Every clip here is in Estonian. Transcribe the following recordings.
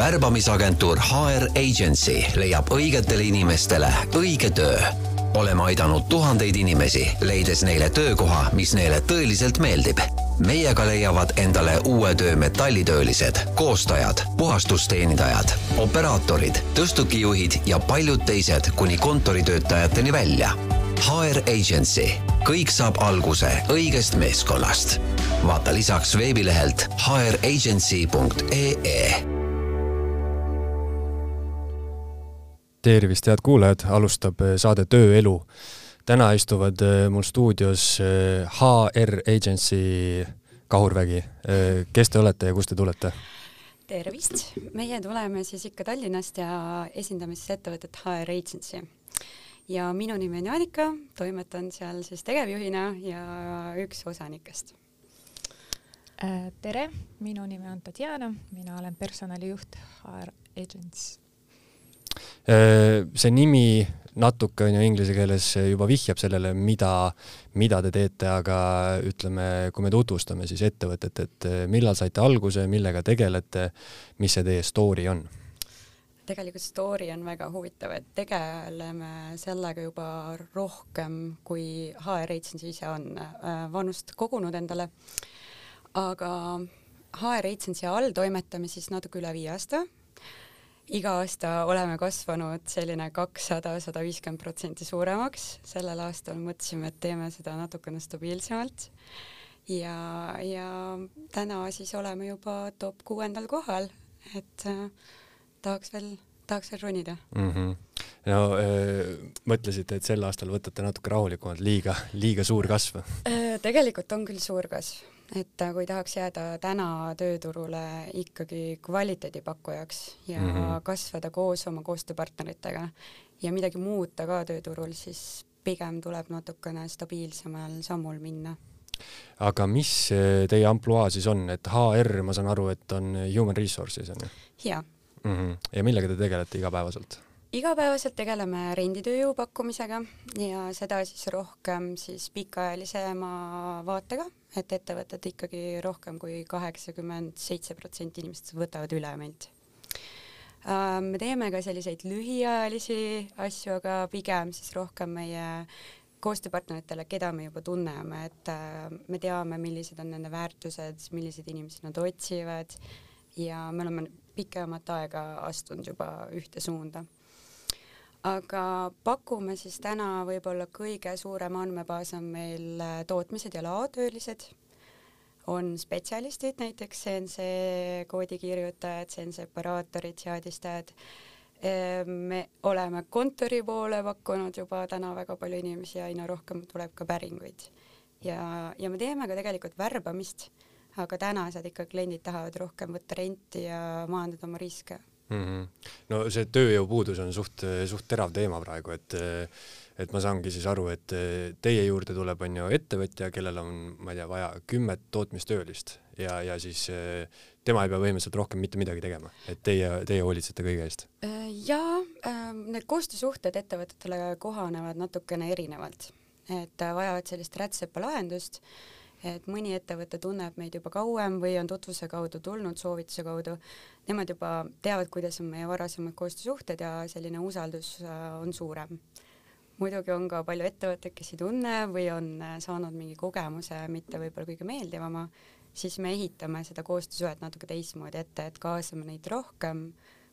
värbamisagentuur HR Agency leiab õigetele inimestele õige töö. oleme aidanud tuhandeid inimesi, leides neile töökoha, mis neile tõeliselt meeldib. meiega leiavad endale uue töö metallitöölised, koostajad, puhastusteenindajad, operaatorid, tõstukijuhid ja paljud teised kuni kontoritöötajateni välja HR Agency, kõik saab alguse õigest meeskonnast. vaata lisaks veebilehelt hragency.ee. tervist, head kuulajad, alustab eh, saade Tööelu. täna istuvad eh, mul stuudios HR eh, Agency kahurvägi. kes te olete ja kust te tulete? tervist, meie tuleme siis ikka Tallinnast ja esindame siis ettevõtet HR Agency ja minu nimi on Jaanika, toimetan seal siis tegevjuhina ja üks osanikest. Äh, tere, minu nimi on Tatjana, mina olen personalijuht HR Agents. Äh, see nimi natuke on ju inglise keeles juba vihjab sellele, mida, mida te teete, aga ütleme, kui me tutvustame siis ettevõtet, et millal saite alguse, millega tegelete, mis see teie story on tegelikult story on väga huvitav, et tegeleme sellega juba rohkem, kui HR Agency ise on äh, vanust kogunud endale. aga HR Agency all toimetame siis natuke üle viie aasta. Iga aasta oleme kasvanud selline kakssada, sada viiskümmend protsenti suuremaks. sellel aastal mõtlesime, et teeme seda natukene stabiilsemalt. ja, ja täna siis oleme juba top kuuendal kohal, et äh, tahaks veel, tahaks veel ronida mm. -hmm. no öö, mõtlesite, et sel aastal võtate natuke rahulikumalt, liiga, liiga suur kasv? tegelikult on küll suur kasv, et äh, kui tahaks jääda täna tööturule ikkagi kvaliteedipakkujaks ja mm -hmm. kasvada koos oma koostööpartneritega ja midagi muuta ka tööturul, siis pigem tuleb natukene stabiilsemal sammul minna aga mis teie ampluaa siis on, et HR, ma saan aru, et on human resources on ju? jaa. -hmm. ja millega te tegelete igapäevaselt? Igapäevaselt tegeleme renditööjõu pakkumisega ja seda siis rohkem siis pikaajalisema vaatega, et ettevõtted ikkagi rohkem kui kaheksakümmend seitse protsenti inimestest võtavad üle meilt. Äh, me teeme ka selliseid lühiajalisi asju, aga pigem siis rohkem meie koostööpartneritele, keda me juba tunneme, et äh, me teame, millised on nende väärtused, milliseid inimesi nad otsivad ja me oleme pikemat aega astunud juba ühte suunda. Aga pakume siis täna võib-olla kõige suurem andmebaas on meil äh, tootmised ja laotöölised, on spetsialistid, näiteks CNC koodikirjutajad, CNC operaatorid, seadistajad, äh, me oleme kontori poole pakkunud juba täna väga palju inimesi ja aina rohkem tuleb ka päringuid. ja, ja me teeme ka tegelikult värbamist aga tänased ikka kliendid tahavad rohkem võtta renti ja maandada oma riske mm. -hmm. no see tööjõupuudus on suht, suht terav teema praegu, et et ma saangi siis aru, et teie juurde tuleb, on ju, ettevõtja, kellel on, ma ei tea, vaja kümmet tootmistöölist ja, ja siis tema ei pea põhimõtteliselt rohkem mitte midagi tegema, et teie, teie hoolitsete kõige eest? jaa, need koostöösuhted ettevõtetele kohanevad natukene erinevalt, et vajavad sellist rätsepa lahendust et mõni ettevõte tunneb meid juba kauem või on tutvuse kaudu tulnud, soovituse kaudu, nemad juba teavad, kuidas on meie varasemad koostöösuhted ja selline usaldus äh, on suurem. muidugi on ka palju ettevõtteid, kes ei tunne või on äh, saanud mingi kogemuse mitte võib-olla kõige meeldivama, siis me ehitame seda koostöösuhet natuke teistmoodi ette, et kaasame neid rohkem,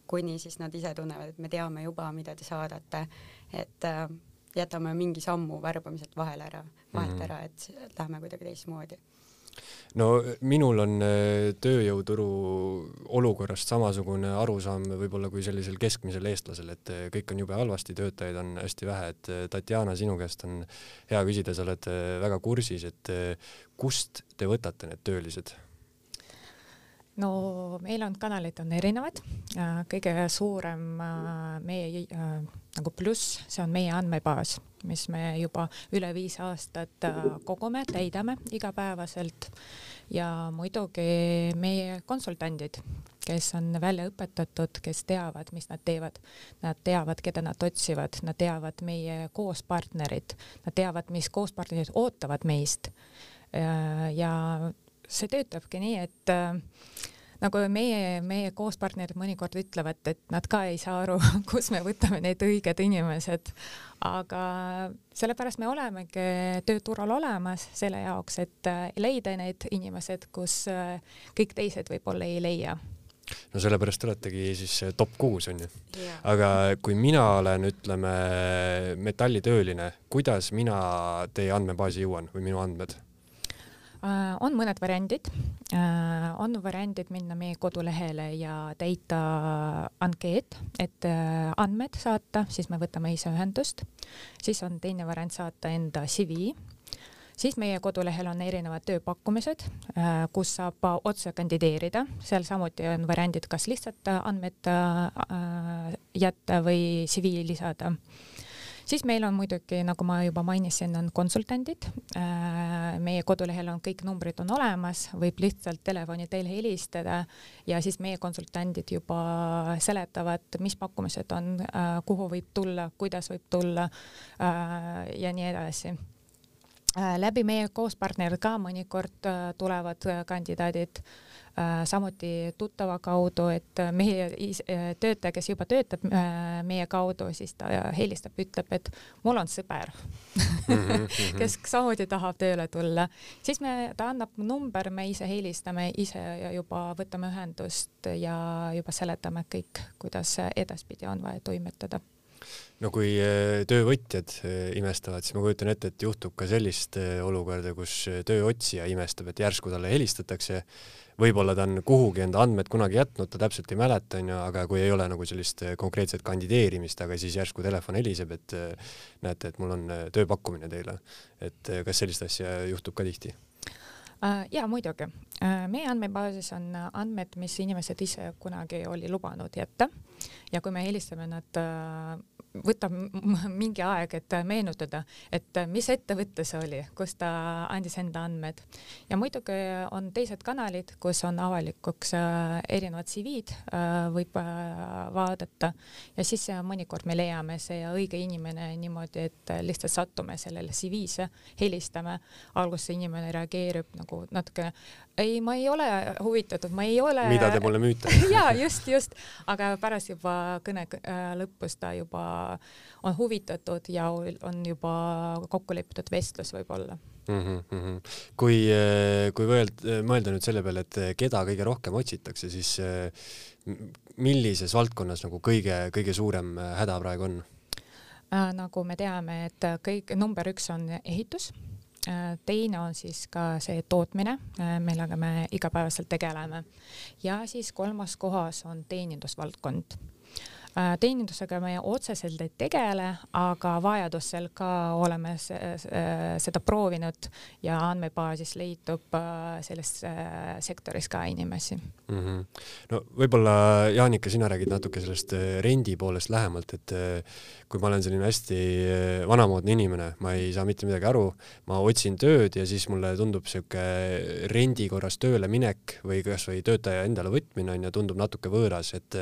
kuni siis nad ise tunnevad, et me teame juba, mida te saadate, et äh, jätame mingi sammu värbamiselt vahele ära, vahelt mm -hmm. ära, et lähme kuidagi teistmoodi no minul on äh, tööjõuturu olukorrast samasugune arusaam võib-olla kui sellisel keskmisel eestlasel, et äh, kõik on jube halvasti, töötajaid on hästi vähe, et äh, Tatjana, sinu käest on hea küsida, sa oled väga kursis, et kust te võtate need töölised? No meil on kanalid on erinevad, kõige suurem meie nagu pluss, see on meie andmebaas, mis me juba üle viis aastat kogume, täidame igapäevaselt ja muidugi meie konsultandid, kes on välja õpetatud, kes teavad, mis nad teevad. Nad teavad, keda nad otsivad, nad teavad meie koospartnerid, nad teavad, mis koospartnerid ootavad meist. ja see töötabki nii, et nagu meie, meie koospartnerid mõnikord ütlevad, et nad ka ei saa aru, kus me võtame need õiged inimesed, aga sellepärast me olemegi tööturul olemas selle jaoks, et äh, leida need inimesed, kus äh, kõik teised võib-olla ei leia. No sellepärast te oletegi siis top kuus onju yeah.. aga kui mina olen, ütleme metallitööline, kuidas mina teie andmebaasi jõuan või minu andmed? Äh, on mõned variandid, äh, on variandid minna meie kodulehele ja täita ankeet, et äh, andmed saata, siis me võtame ise ühendust. siis on teine variant saata enda CV, siis meie kodulehel on erinevad tööpakkumised, kus saab otse kandideerida, seal samuti on variandid, kas lihtsalt andmed jätta või CV lisada siis meil on muidugi, nagu ma juba mainisin, on konsultandid. Äh, meie kodulehel on kõik numbrid on olemas, võib lihtsalt telefoni teel helistada ja siis meie konsultandid juba seletavad, mis pakkumised on, äh, kuhu võib tulla, kuidas võib tulla äh, ja nii edasi läbi meie koospartnerid ka mõnikord tulevad kandidaadid Äh, samuti tuttava kaudu, et meie äh, töötaja, kes juba töötab äh, meie kaudu, siis ta helistab, ütleb, et mul on sõber mhm, kes mhm. samuti tahab tööle tulla, siis me, ta annab number, me ise helistame ise ja juba võtame ühendust ja juba seletame kõik, kuidas edaspidi on vaja toimetada no kui töövõtjad imestavad, siis ma kujutan ette, et juhtub ka sellist olukorda, kus tööotsija imestab, et järsku talle helistatakse võib-olla ta on kuhugi enda andmed kunagi jätnud, ta täpselt ei mäleta, onju, aga kui ei ole nagu sellist eh, konkreetset kandideerimist, aga siis järsku telefon heliseb, et eh, näete, et mul on eh, tööpakkumine teile. et kas sellist asja juhtub ka tihti? Äh, ja muidugi, äh, meie andmebaasis on andmed, mis inimesed ise kunagi oli lubanud jätta ja kui me helistame nad äh, võtab mingi aeg, et meenutada, et mis ettevõte see oli, kus ta andis enda andmed. ja muidugi on teised kanalid, kus on avalikuks äh, erinevad CV-d äh, võib äh, vaadata ja siis mõnikord me leiame see õige inimene niimoodi, et lihtsalt sattume sellele CV-sse, helistame, alguses inimene reageerib nagu natuke ei, ma ei ole huvitatud, ma ei ole. mida te mulle müüte ja just, just, aga pärast juba kõne lõpus ta juba on huvitatud ja on juba kokku lepitud vestlus võib-olla mm. -hmm. kui, kui mõelda, mõelda nüüd selle peale, et keda kõige rohkem otsitakse, siis millises valdkonnas nagu kõige, kõige suurem häda praegu on? Äh, nagu me teame, et kõik, number üks on ehitus äh, teine on siis ka see tootmine, äh, millega me igapäevaselt tegeleme. Ja siis kolmas kohas on teenindusvaldkond. Äh, teenindusega me otseselt ei tegele, aga vajadusel ka oleme seda proovinud ja andmebaasis leidub äh, selles äh, sektoris ka inimesi mm. -hmm. no võib-olla Jaanika, sina räägid natuke sellest rendi poolest lähemalt, et kui ma olen selline hästi vanamoodne inimene, ma ei saa mitte midagi aru, ma otsin tööd ja siis mulle tundub sihuke rendi korras tööle minek või kasvõi töötaja endale võtmine on ju, tundub natuke võõras, et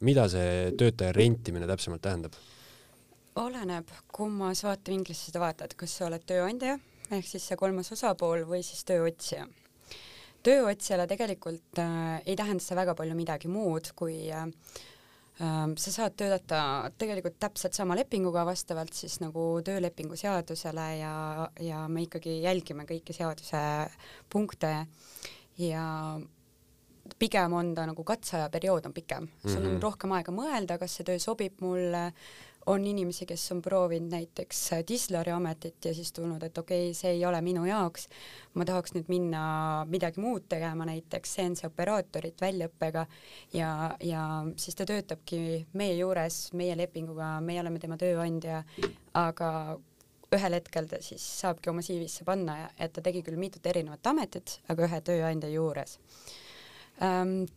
mida see töötaja rentimine täpsemalt tähendab? oleneb, kummas vaatevinklist seda vaatad, kas sa oled tööandja ehk siis see kolmas osapool või siis tööotsija. tööotsijale tegelikult äh, ei tähenda see väga palju midagi muud, kui äh, äh, sa saad töötada tegelikult täpselt sama lepinguga vastavalt siis nagu töölepingu seadusele ja, ja me ikkagi jälgime kõiki seaduse punkte ja pigem on ta nagu katseaja periood on pikem. Mm, -hmm. sul on mhm. rohkem aega mõelda, kas see töö sobib mulle, on inimesi, kes on proovinud näiteks dislari ametit ja siis tulnud, et okei okay,, see ei ole minu jaoks, ma tahaks nüüd minna midagi muud tegema, näiteks CNC operaatorit väljaõppega. Ja, ja siis ta töötabki meie juures, meie lepinguga, meie oleme tema tööandja, aga ühel hetkel ta siis saabki oma CV-sse panna, et ta tegi küll mitut erinevat ametit, aga ühe tööandja juures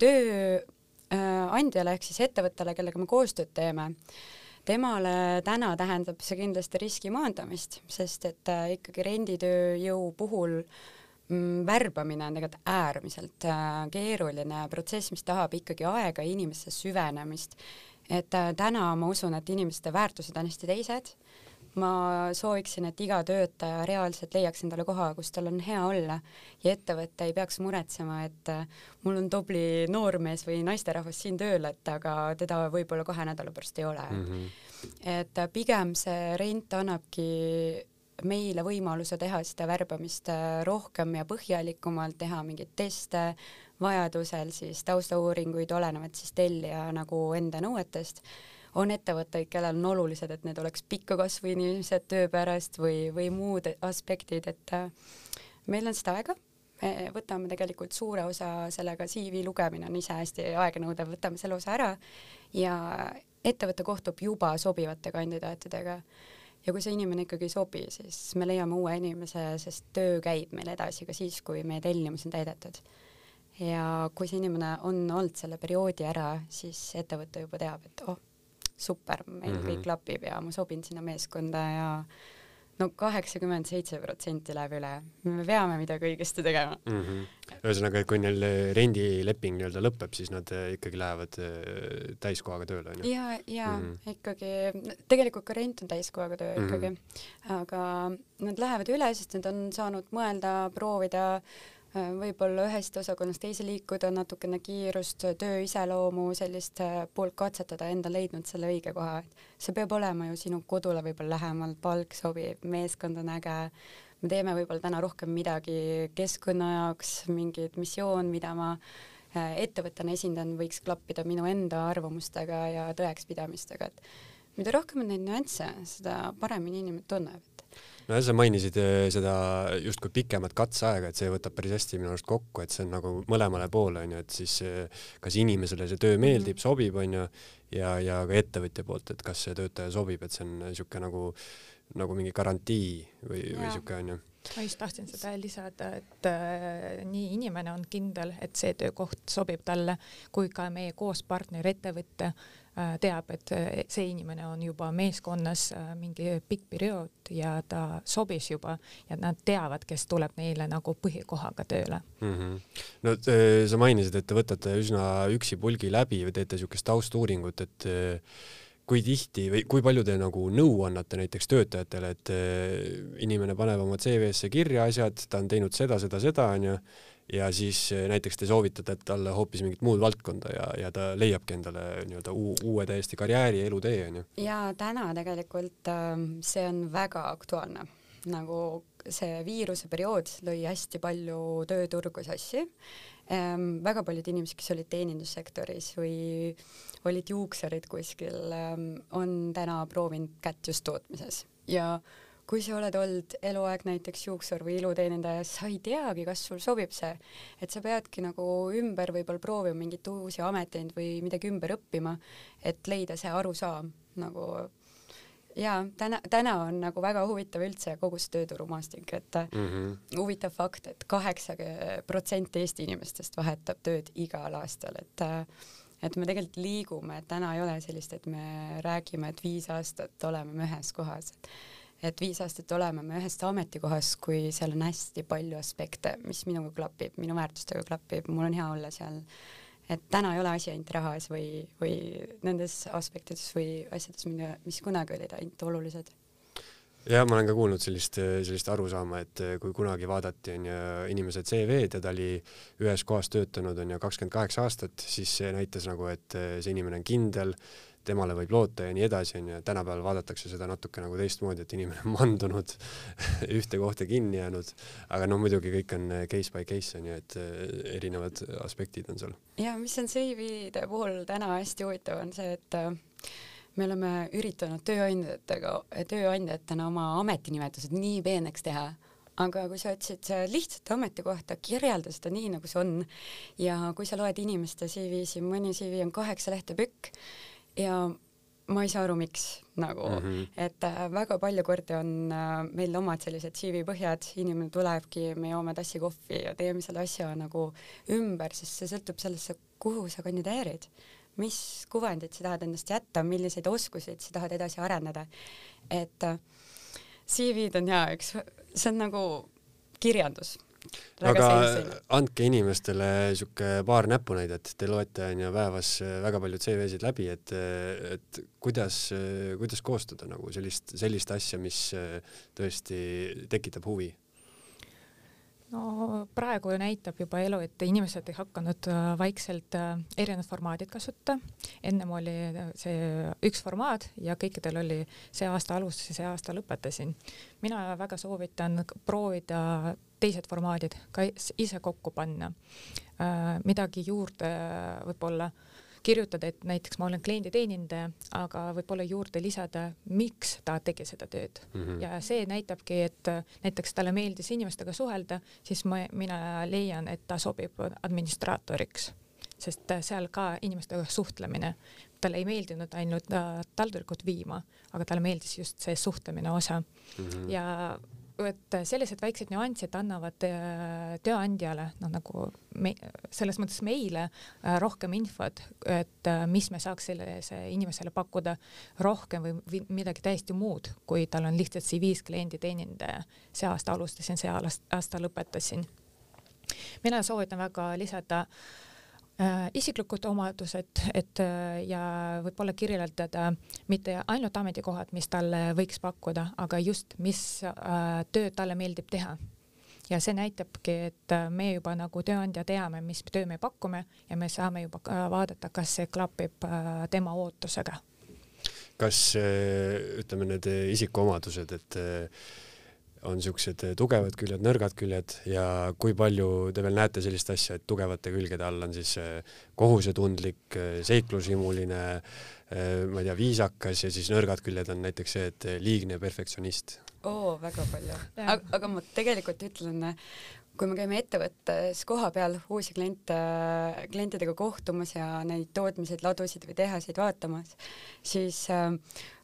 tööandjale ehk siis ettevõttele, kellega me koostööd teeme, temale täna tähendab see kindlasti riski maandamist, sest et äh, ikkagi renditööjõu puhul mm, värbamine on tegelikult äärmiselt äh, keeruline protsess, mis tahab ikkagi aega inimesse süvenemist. et äh, täna ma usun, et inimeste väärtused on hästi teised, ma sooviksin, et iga töötaja reaalselt leiaks endale koha, kus tal on hea olla ja ettevõte ei peaks muretsema, et äh, mul on tubli noormees või naisterahvas siin tööl, et aga teda võib-olla kahe nädala pärast ei ole mm. -hmm. et äh, pigem see rent annabki meile võimaluse teha seda värbamist äh, rohkem ja põhjalikumalt, teha mingeid teste, vajadusel siis taustauuringuid, olenevalt siis tellija nagu enda nõuetest on ettevõtteid, kellel on olulised, et need oleks pikka kasvu inimesed töö pärast või, või muud aspektid, et äh, meil on seda aega, me võtame tegelikult suure osa sellega, CV lugemine on ise hästi aeganõudev, võtame selle osa ära ja ettevõte kohtub juba sobivate kandidaatidega ja kui see inimene ikkagi ei sobi, siis me leiame uue inimese, sest töö käib meil edasi ka siis, kui meie tellimus on täidetud. ja kui see inimene on olnud selle perioodi ära, siis ettevõte juba teab, et oh, super, meil mm -hmm. kõik klapib ja ma sobin sinna meeskonda ja no kaheksakümmend seitse protsenti läheb üle, me peame midagi õigesti tegema mm. -hmm. ühesõnaga, kui neil rendileping nii-öelda lõpeb, siis nad eh, ikkagi lähevad eh, täiskohaga tööle, onju? ja, ja mm -hmm. ikkagi, tegelikult ka rent on täiskohaga töö mm -hmm. ikkagi, aga nad lähevad üle, sest nad on saanud mõelda, proovida Äh, võib-olla ühest osakonnast teise liikuda, natukene kiirust, töö iseloomu, sellist äh, poolt katsetada, enda leidnud selle õige koha, et see peab olema ju sinu kodule võib-olla lähemal, palk sobib, meeskond on äge, me teeme võib-olla täna rohkem midagi keskkonna jaoks, mingit missioon, mida ma äh, ettevõttena esindan, võiks klappida minu enda arvamustega ja tõekspidamistega, et mida rohkem on neid nüansse, seda paremini inimene tunneb no sa mainisid äh, seda justkui pikemat katseaega, et see võtab päris hästi minu arust kokku, et see on nagu mõlemale poole onju, et siis äh, kas inimesele see töö meeldib, mhm. sobib onju ja, ja ka ettevõtja poolt, et kas see töötaja sobib, et see on niisugune nagu, nagu mingi garantii või, või niisugune onju ma just tahtsin seda lisada, et äh, nii inimene on kindel, et see töökoht sobib talle, kui ka meie koospartner, ettevõte teab, et äh, see inimene on juba meeskonnas äh, mingi pikk periood ja ta sobis juba ja nad teavad, kes tuleb neile nagu põhikohaga tööle mm. -hmm. no sa mainisid, et te võtate üsna üksipulgi läbi või teete niisugust taustuuringut, et kui tihti või kui palju te nagu nõu annate näiteks töötajatele, et inimene paneb oma CV-sse kirja asjad, ta on teinud seda, seda, seda onju ja siis eh, näiteks te soovitate talle hoopis mingit muud valdkonda ja, ja ta leiabki endale nii-öelda uue täiesti karjääri, elutee onju. ja täna tegelikult ähm, see on väga aktuaalne, nagu see viiruse periood lõi hästi palju tööturgu sassi ähm,. väga paljud inimesed, kes olid teenindussektoris või olid juuksurid kuskil ähm,, on täna proovinud kätt just tootmises ja kui sa oled olnud eluaeg näiteks juuksur või iluteenindaja, sa ei teagi, kas sul sobib see, et sa peadki nagu ümber võib-olla proovima mingeid uusi ameteid või midagi ümber õppima, et leida see arusaam nagu ja täna, täna on nagu väga huvitav üldse kogu see tööturumaastik, et mm -hmm. huvitav fakt et, et kaheksa protsenti Eesti inimestest vahetab tööd igal aastal, et et me tegelikult liigume, et täna ei ole sellist, et me räägime, et viis aastat oleme me ühes kohas, et et viis aastat oleme me ühes ametikohas, kui seal on hästi palju aspekte, mis minuga klapib, minu väärtustega klapib, mul on hea olla seal. et täna ei ole asi ainult rahas või, või nendes aspektides või asjades, mille, mis kunagi olid ainult olulised jah, ma olen ka kuulnud sellist, sellist arusaama, et kui kunagi vaadati onju inimese CV-d ja ta oli ühes kohas töötanud onju kakskümmend kaheksa aastat, siis see näitas nagu, et see inimene on kindel temale võib loota ja nii edasi, onju, tänapäeval vaadatakse seda natuke nagu teistmoodi, et inimene on mandunud ühte kohta kinni jäänud, aga no muidugi kõik on case by case onju, et eh, erinevad aspektid on seal. ja mis on CV-de puhul täna hästi huvitav, on see, et äh, me oleme üritanud tööandjatega, tööandjatena oma ametinimetused nii peeneks teha, aga kui sa otsid lihtsat ametikohta, kirjelda seda nii, nagu see on ja kui sa loed inimeste CV-si, mõni CV on kaheksa lehte pikk ja ma ei saa aru, miks nagu mm, -hmm. et äh, väga palju kordi on äh, meil omad sellised CV põhjad, inimene tulebki, me joome tassi kohvi ja teeme selle asja nagu ümber, sest see sõltub sellest, kuhu sa kandideerid, mis kuvandit sa tahad endast jätta, milliseid oskuseid sa tahad edasi arendada. et äh, CV-d on jaa, eks see on nagu kirjandus aga andke inimestele sihuke paar näpunäidet, te loete onju päevas väga palju CV-sid läbi, et, et kuidas, kuidas koostada nagu sellist, sellist asja, mis tõesti tekitab huvi no praegu näitab juba elu, et inimesed ei hakanud äh, vaikselt äh, erinevad formaadid kasutama. ennem oli see üks formaat ja kõikidel oli see aasta alustasin, see aasta lõpetasin. mina väga soovitan proovida teised formaadid ka ise kokku panna, äh, midagi juurde võib-olla kirjutada, et näiteks ma olen klienditeenindaja, aga võib-olla juurde lisada, miks ta tegi seda tööd mm. -hmm. ja see näitabki, et näiteks talle meeldis inimestega suhelda, siis ma, mina leian, et ta sobib administraatoriks, sest seal ka inimestega suhtlemine, talle ei meeldinud ainult äh, taldrikut viima, aga talle meeldis just see suhtlemine osa mm. -hmm. ja et sellised väiksed nüansid annavad äh, tööandjale, noh nagu me, selles mõttes meile äh, rohkem infot, et äh, mis me saaks sellele inimesele pakkuda rohkem või midagi täiesti muud, kui tal on lihtsalt CV-s klienditeenindaja. see aasta alustasin, see aasta lõpetasin. mina soovitan väga lisada Äh, isiklikud omadused, et äh, ja võib-olla kirjeldada mitte ainult ametikohad, mis talle võiks pakkuda, aga just, mis äh, tööd talle meeldib teha. ja see näitabki, et me juba nagu tööandja teame, mis töö me pakume ja me saame juba vaadata, kas see klapib tema ootusega. kas ütleme, need isikuomadused, et on niisugused tugevad küljed, nõrgad küljed ja kui palju te veel näete sellist asja, et tugevate külgede all on siis eh, kohusetundlik, eh, seiklushimuline, eh, ma ei tea, viisakas ja siis nõrgad küljed on näiteks see, et liigne perfektsionist? oo, väga palju. aga, aga ma tegelikult ütlen, kui me käime ettevõttes koha peal uusi kliente, klientidega kohtumas ja neid tootmiseid, ladusid või tehaseid vaatamas, siis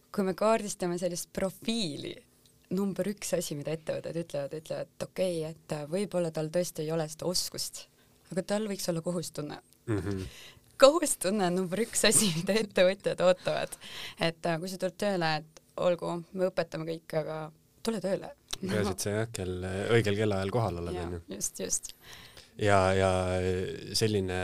kui me kaardistame sellist profiili number üks asi, mida ettevõtted ütlevad, ütlevad, et okei okay,, et võib-olla tal tõesti ei ole seda oskust, aga tal võiks olla kohustunne mm. -hmm. kohustunne on number üks asi, mida ettevõtjad ootavad. et äh, kui sa tuled tööle, et olgu, me õpetame kõike, aga tule tööle. peaasi, et sa jah, kell, õigel kellaajal kohal oled, onju. just, just ja, ja selline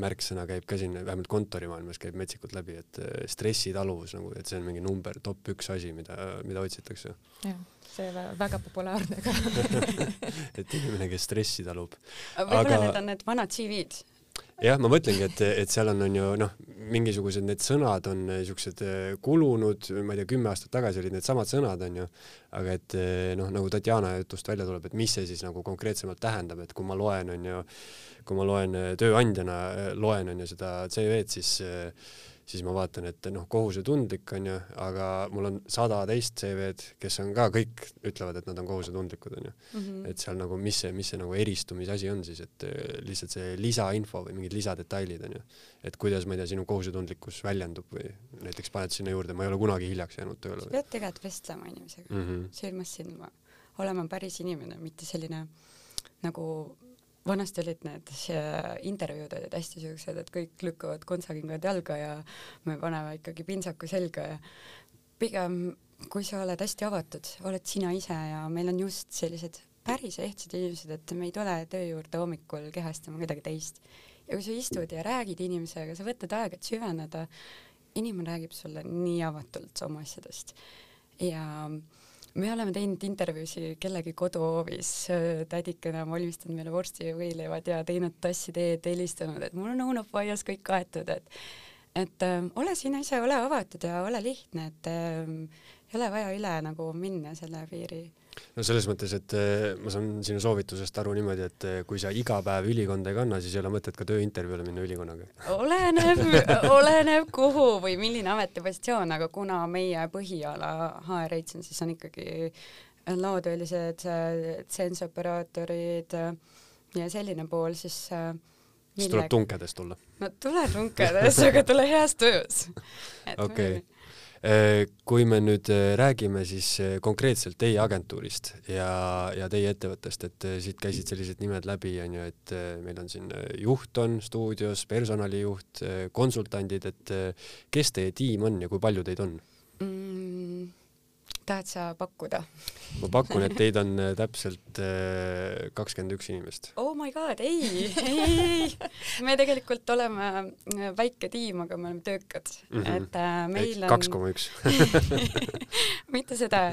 märksõna käib ka siin, vähemalt kontorimaailmas käib metsikult läbi, et äh, stressitaluvus nagu, et see on mingi number top üks asi, mida, mida otsitakse. jah, see väga populaarne ka et inimene, kes stressi talub. võib-olla aga... need on need vanad CV-d jah, ma mõtlengi, et, et seal on, on ju noh, mingisugused need sõnad on niisugused eh, kulunud, ma ei tea, kümme aastat tagasi olid needsamad sõnad, on ju, aga et eh, noh, nagu Tatjana jutust välja tuleb, et mis see siis nagu konkreetsemalt tähendab, et kui ma loen, on ju, kui ma loen eh, tööandjana, loen, on ju, seda CV-d, siis siis ma vaatan, et noh, kohusetundlik on ju, aga mul on sada teist CV-d, kes on ka kõik ütlevad, et nad on kohusetundlikud on ju mm. -hmm. et seal nagu, mis see, mis see nagu eristumise asi on siis, et äh, lihtsalt see lisainfo või mingid lisadetailid on ju, et kuidas, ma ei tea, sinu kohusetundlikkus väljendub või näiteks paned sinna juurde, ma ei ole kunagi hiljaks jäänud tööle. sa pead tegelikult vestlema inimesega mm -hmm. silmast silma, olema päris inimene, mitte selline nagu vanasti olid need intervjuud olid hästi siuksed, et kõik lükkavad kontsakingad jalga ja me paneme ikkagi pintsaku selga ja pigem kui sa oled hästi avatud, oled sina ise ja meil on just sellised päris ehtsad inimesed, et me ei tule töö juurde hommikul kehastama kedagi teist. ja kui sa istud ja räägid inimesega, sa võtad aega, et süveneda, inimene räägib sulle nii avatult oma asjadest ja äh, me oleme teinud intervjuusid kellegi koduhoovis, tädikene on valmistanud meile vorsti ja võileivad ja teinud tassi teed, helistanud, et mul on õunapuu aias kõik kaetud, et et äh, ole sina ise, ole avatud ja ole lihtne, et äh, ei ole vaja üle nagu minna selle piiri no selles mõttes, et eh, ma saan sinu soovitusest aru niimoodi, et eh, kui sa iga päev ülikonda ei kanna, siis ei ole mõtet ka tööintervjuule minna ülikonnaga. oleneb oleneb kuhu või milline ametipositsioon, aga kuna meie põhiala HR agency's on ikkagi laotöölised, tsensooperaatorid ja selline pool, siis siis tuleb tunkedes tulla? no tule tunkedes, aga tule heas töös. okei Äh, kui me nüüd äh, räägime siis äh, konkreetselt teie agentuurist ja, ja teie ettevõttest, et siit käisid sellised nimed läbi, on ju, et meil on siin juht on stuudios, personalijuht, konsultandid, et kes teie tiim on ja kui palju teid on mm,? Tahad sa pakkuda? ma pakun, et teid on äh, täpselt äh, kakskümmend üks inimest. oh my god, ei, ei, ei, me tegelikult oleme äh, väike tiim, aga me oleme töökad mm, -hmm. et meil on. kaks koma üks. mitte seda,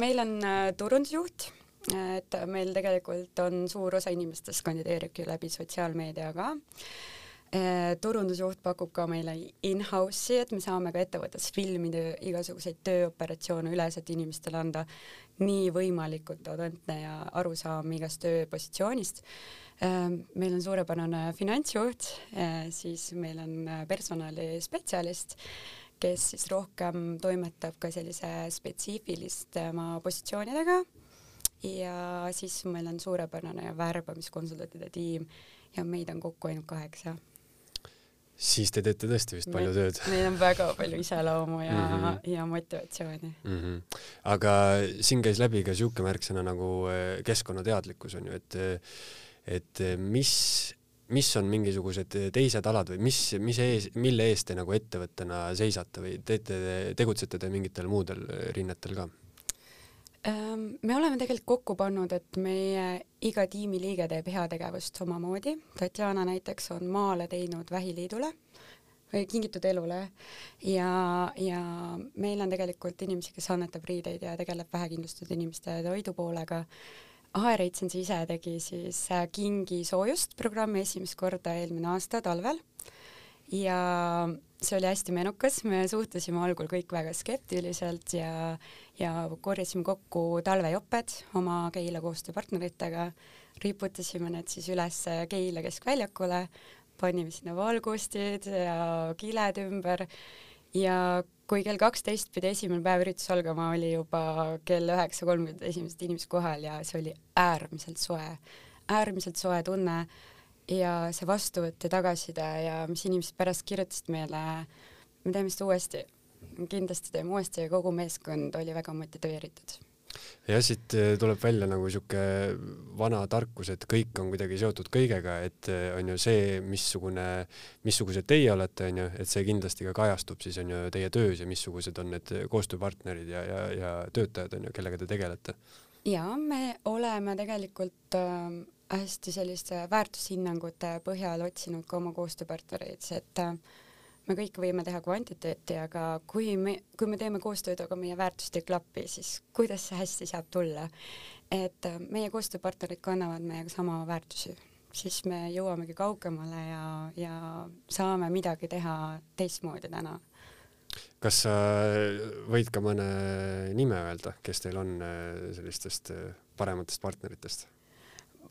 meil on turundusjuht, et meil tegelikult on suur osa inimestest kandideeribki läbi sotsiaalmeedia ka turundusjuht pakub ka meile in-house'i, et me saame ka ettevõttes filmida igasuguseid tööoperatsioone üles, et inimestele anda nii võimalikult autentne ja arusaam igast tööpositsioonist. Eh, meil on suurepärane finantsjuht, eh, siis meil on personalispetsialist, kes siis rohkem toimetab ka sellise spetsiifilistema positsioonidega ja siis meil on suurepärane värbamiskonsultantide tiim ja meid on kokku ainult kaheksa siis te teete tõesti vist palju tööd. meil on väga palju iseloomu ja mm, -hmm. ja motivatsiooni mm. -hmm. aga siin käis läbi ka siuke märksõna nagu eh, keskkonnateadlikkus on ju, et, et mis, mis on mingisugused teised alad või mis, mis ees, mille eest te nagu ettevõttena seisate või teete, tegutsete te mingitel muudel rinnetel ka? Ehm, me oleme tegelikult kokku pannud, et meie iga tiimiliige teeb heategevust omamoodi. Tatjana näiteks on maale teinud Vähiliidule või Kingitud Elule ja, ja meil on tegelikult inimesi, kes annetab riideid ja tegeleb vähekindlustatud inimeste toidupoolega. HR-Agency ise tegi siis äh, Kingi soojust programmi esimest korda eelmine aasta talvel ja see oli hästi menukas, me suhtusime algul kõik väga skeptiliselt ja, ja korjasime kokku talvejoped oma Keila koostööpartneritega, riputasime need siis üles Keila keskväljakule, panime sinna valgustid ja kiled ümber. Ja kui kell kaksteist pidi esimene päev üritus algama, oli juba kell üheksa kolmkümmend esimesed inimesed kohal ja see oli äärmiselt soe, äärmiselt soe tunne ja see vastuvõtt ja tagasiside ja mis inimesed pärast kirjutasid meile, me teeme seda uuesti, kindlasti teeme uuesti ja kogu meeskond oli väga motiveeritud jah, siit eh, tuleb välja nagu sihuke vana tarkus, et kõik on kuidagi seotud kõigega, et eh, on ju see, missugune, missugused teie olete, on ju, et see kindlasti ka kajastub siis on ju teie töös ja missugused on need koostööpartnerid ja, ja, ja töötajad on ju, kellega te tegelete. ja me oleme tegelikult äh, hästi selliste väärtushinnangute põhjal otsinud ka oma koostööpartnereid, et äh, me kõik võime teha kvantiteeti, aga kui me, kui me teeme koostööd, aga meie väärtused ei klapi, siis kuidas see hästi saab tulla? et äh, meie koostööpartnerid kannavad meiega sama väärtusi, siis me jõuamegi kaugemale ja, ja saame midagi teha teistmoodi täna kas sa võid ka mõne nime öelda, kes teil on äh, sellistest parematest partneritest?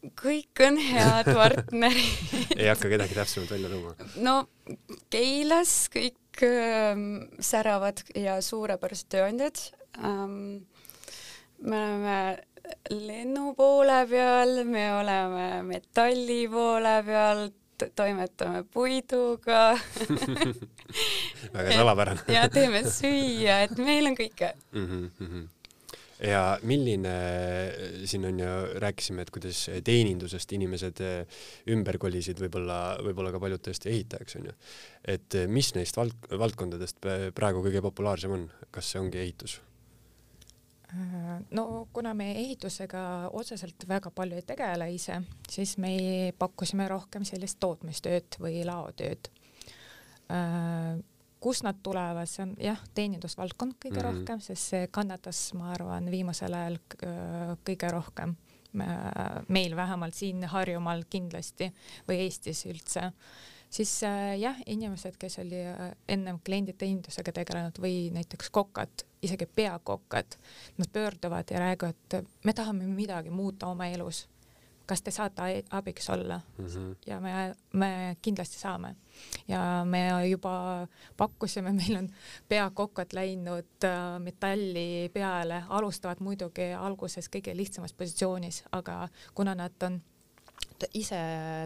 Kõik on head partnerid ei hakka kedagi täpsemalt välja tooma? no Keilas kõik ähm, säravad ja suurepärased tööandjad ähm,. me oleme lennu poole peal, me oleme metalli poole peal, toimetame puiduga väga salapärane ja teeme süüa, et meil on kõike mm. -hmm ja milline, siin on ju, rääkisime, et kuidas teenindusest inimesed eh, ümber kolisid, võib-olla, võib-olla ka paljud tõesti ehitajaks on ju. et eh, mis neist vald-, valdkondadest praegu kõige populaarsem on, kas see ongi ehitus? Äh, no kuna me ehitusega otseselt väga palju ei tegele ise, siis me pakkusime rohkem sellist tootmistööd või laotööd äh, kust nad tulevad, see on jah, teenindusvaldkond kõige mm -hmm. rohkem, sest see kannatas, ma arvan, viimasel ajal äh, kõige rohkem. meil vähemalt siin Harjumaal kindlasti või Eestis üldse. siis äh, jah, inimesed, kes oli äh, ennem klienditeenindusega tegelenud või näiteks kokad, isegi peakokad, nad pöörduvad ja räägivad, me tahame midagi muuta oma elus kas te saate abiks olla mm? -hmm. ja me, me kindlasti saame. ja me juba pakkusime, meil on peakokad läinud äh, metalli peale, alustavad muidugi alguses kõige lihtsamas positsioonis, aga kuna nad on ise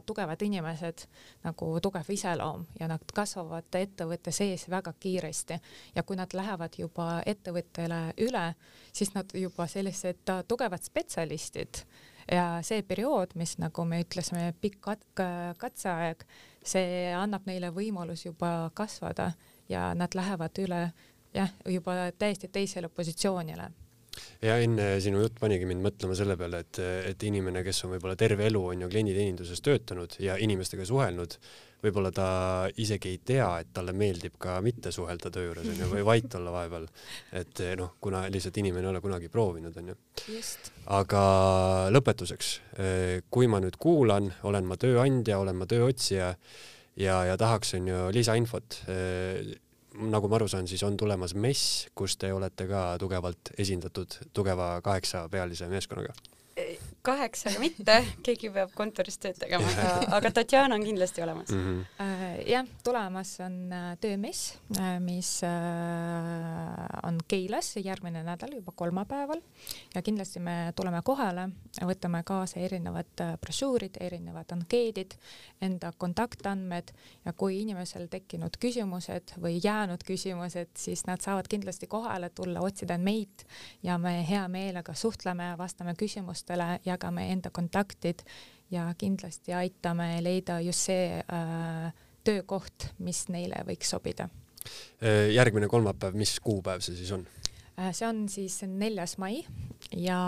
tugevad inimesed, nagu tugev iseloom ja nad kasvavad ettevõtte sees väga kiiresti ja kui nad lähevad juba ettevõttele üle, siis nad juba sellised tugevad spetsialistid ja see periood, mis nagu me ütlesime, pikk kat-, katseaeg, see annab neile võimalus juba kasvada ja nad lähevad üle jah, juba täiesti teisele positsioonile. Ja enne sinu jutt panigi mind mõtlema selle peale, et, et inimene, kes on võib-olla terve elu on ju klienditeeninduses töötanud ja inimestega suhelnud, võib-olla ta isegi ei tea, et talle meeldib ka mitte suhelda töö juures onju või vait olla vahepeal. et noh, kuna lihtsalt inimene ei ole kunagi proovinud onju. aga lõpetuseks, kui ma nüüd kuulan, olen ma tööandja, olen ma tööotsija ja, ja tahaks onju lisainfot nagu ma aru saan, siis on tulemas mess, kus te olete ka tugevalt esindatud tugeva kaheksapealise meeskonnaga kaheksaga mitte, keegi peab kontoris tööd tegema, aga, aga Tatjana on kindlasti olemas mm. -hmm. jah, tulemas on äh, töömess, äh, mis on Keilas järgmine nädal juba kolmapäeval ja kindlasti me tuleme kohale, võtame kaasa erinevad brošüürid, erinevad ankeedid, enda kontaktandmed ja kui inimesel tekkinud küsimused või jäänud küsimused, siis nad saavad kindlasti kohale tulla, otsida meid ja me hea meelega suhtleme, vastame küsimustele ja jagame enda kontaktid ja kindlasti aitame leida just see äh, töökoht, mis neile võiks sobida. Äh, järgmine kolmapäev, mis kuupäev see siis on? Äh, see on siis neljas mai ja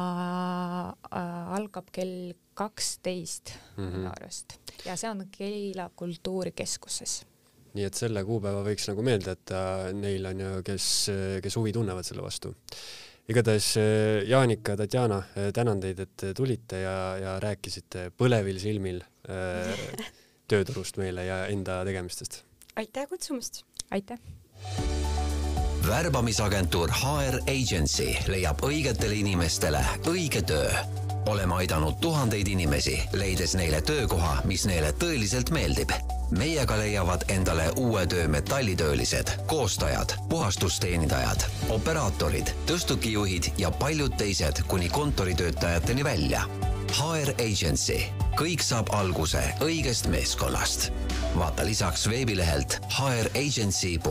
äh, algab kell kaksteist mm -hmm. jaanuarist ja see on Keila Kultuurikeskuses nii et selle kuupäeva võiks nagu meelde jätta neil on ju, kes, kes huvi tunnevad selle vastu igatahes äh, Jaanika, Tatjana, äh, tänan teid, et tulite ja, ja rääkisite põlevil silmil tööturust meile ja enda tegemistest. aitäh kutsumast! aitäh! värbamisagentuur HR Agency leiab õigetele inimestele õige töö. oleme aidanud tuhandeid inimesi, leides neile töökoha, mis neile tõeliselt meeldib meiega leiavad endale uue töö metallitöölised, koostajad, puhastusteenindajad, operaatorid, tõstukijuhid ja paljud teised kuni kontoritöötajateni välja. HR Agency, kõik saab alguse õigest meeskonnast. vaata lisaks veebilehelt hragency.ee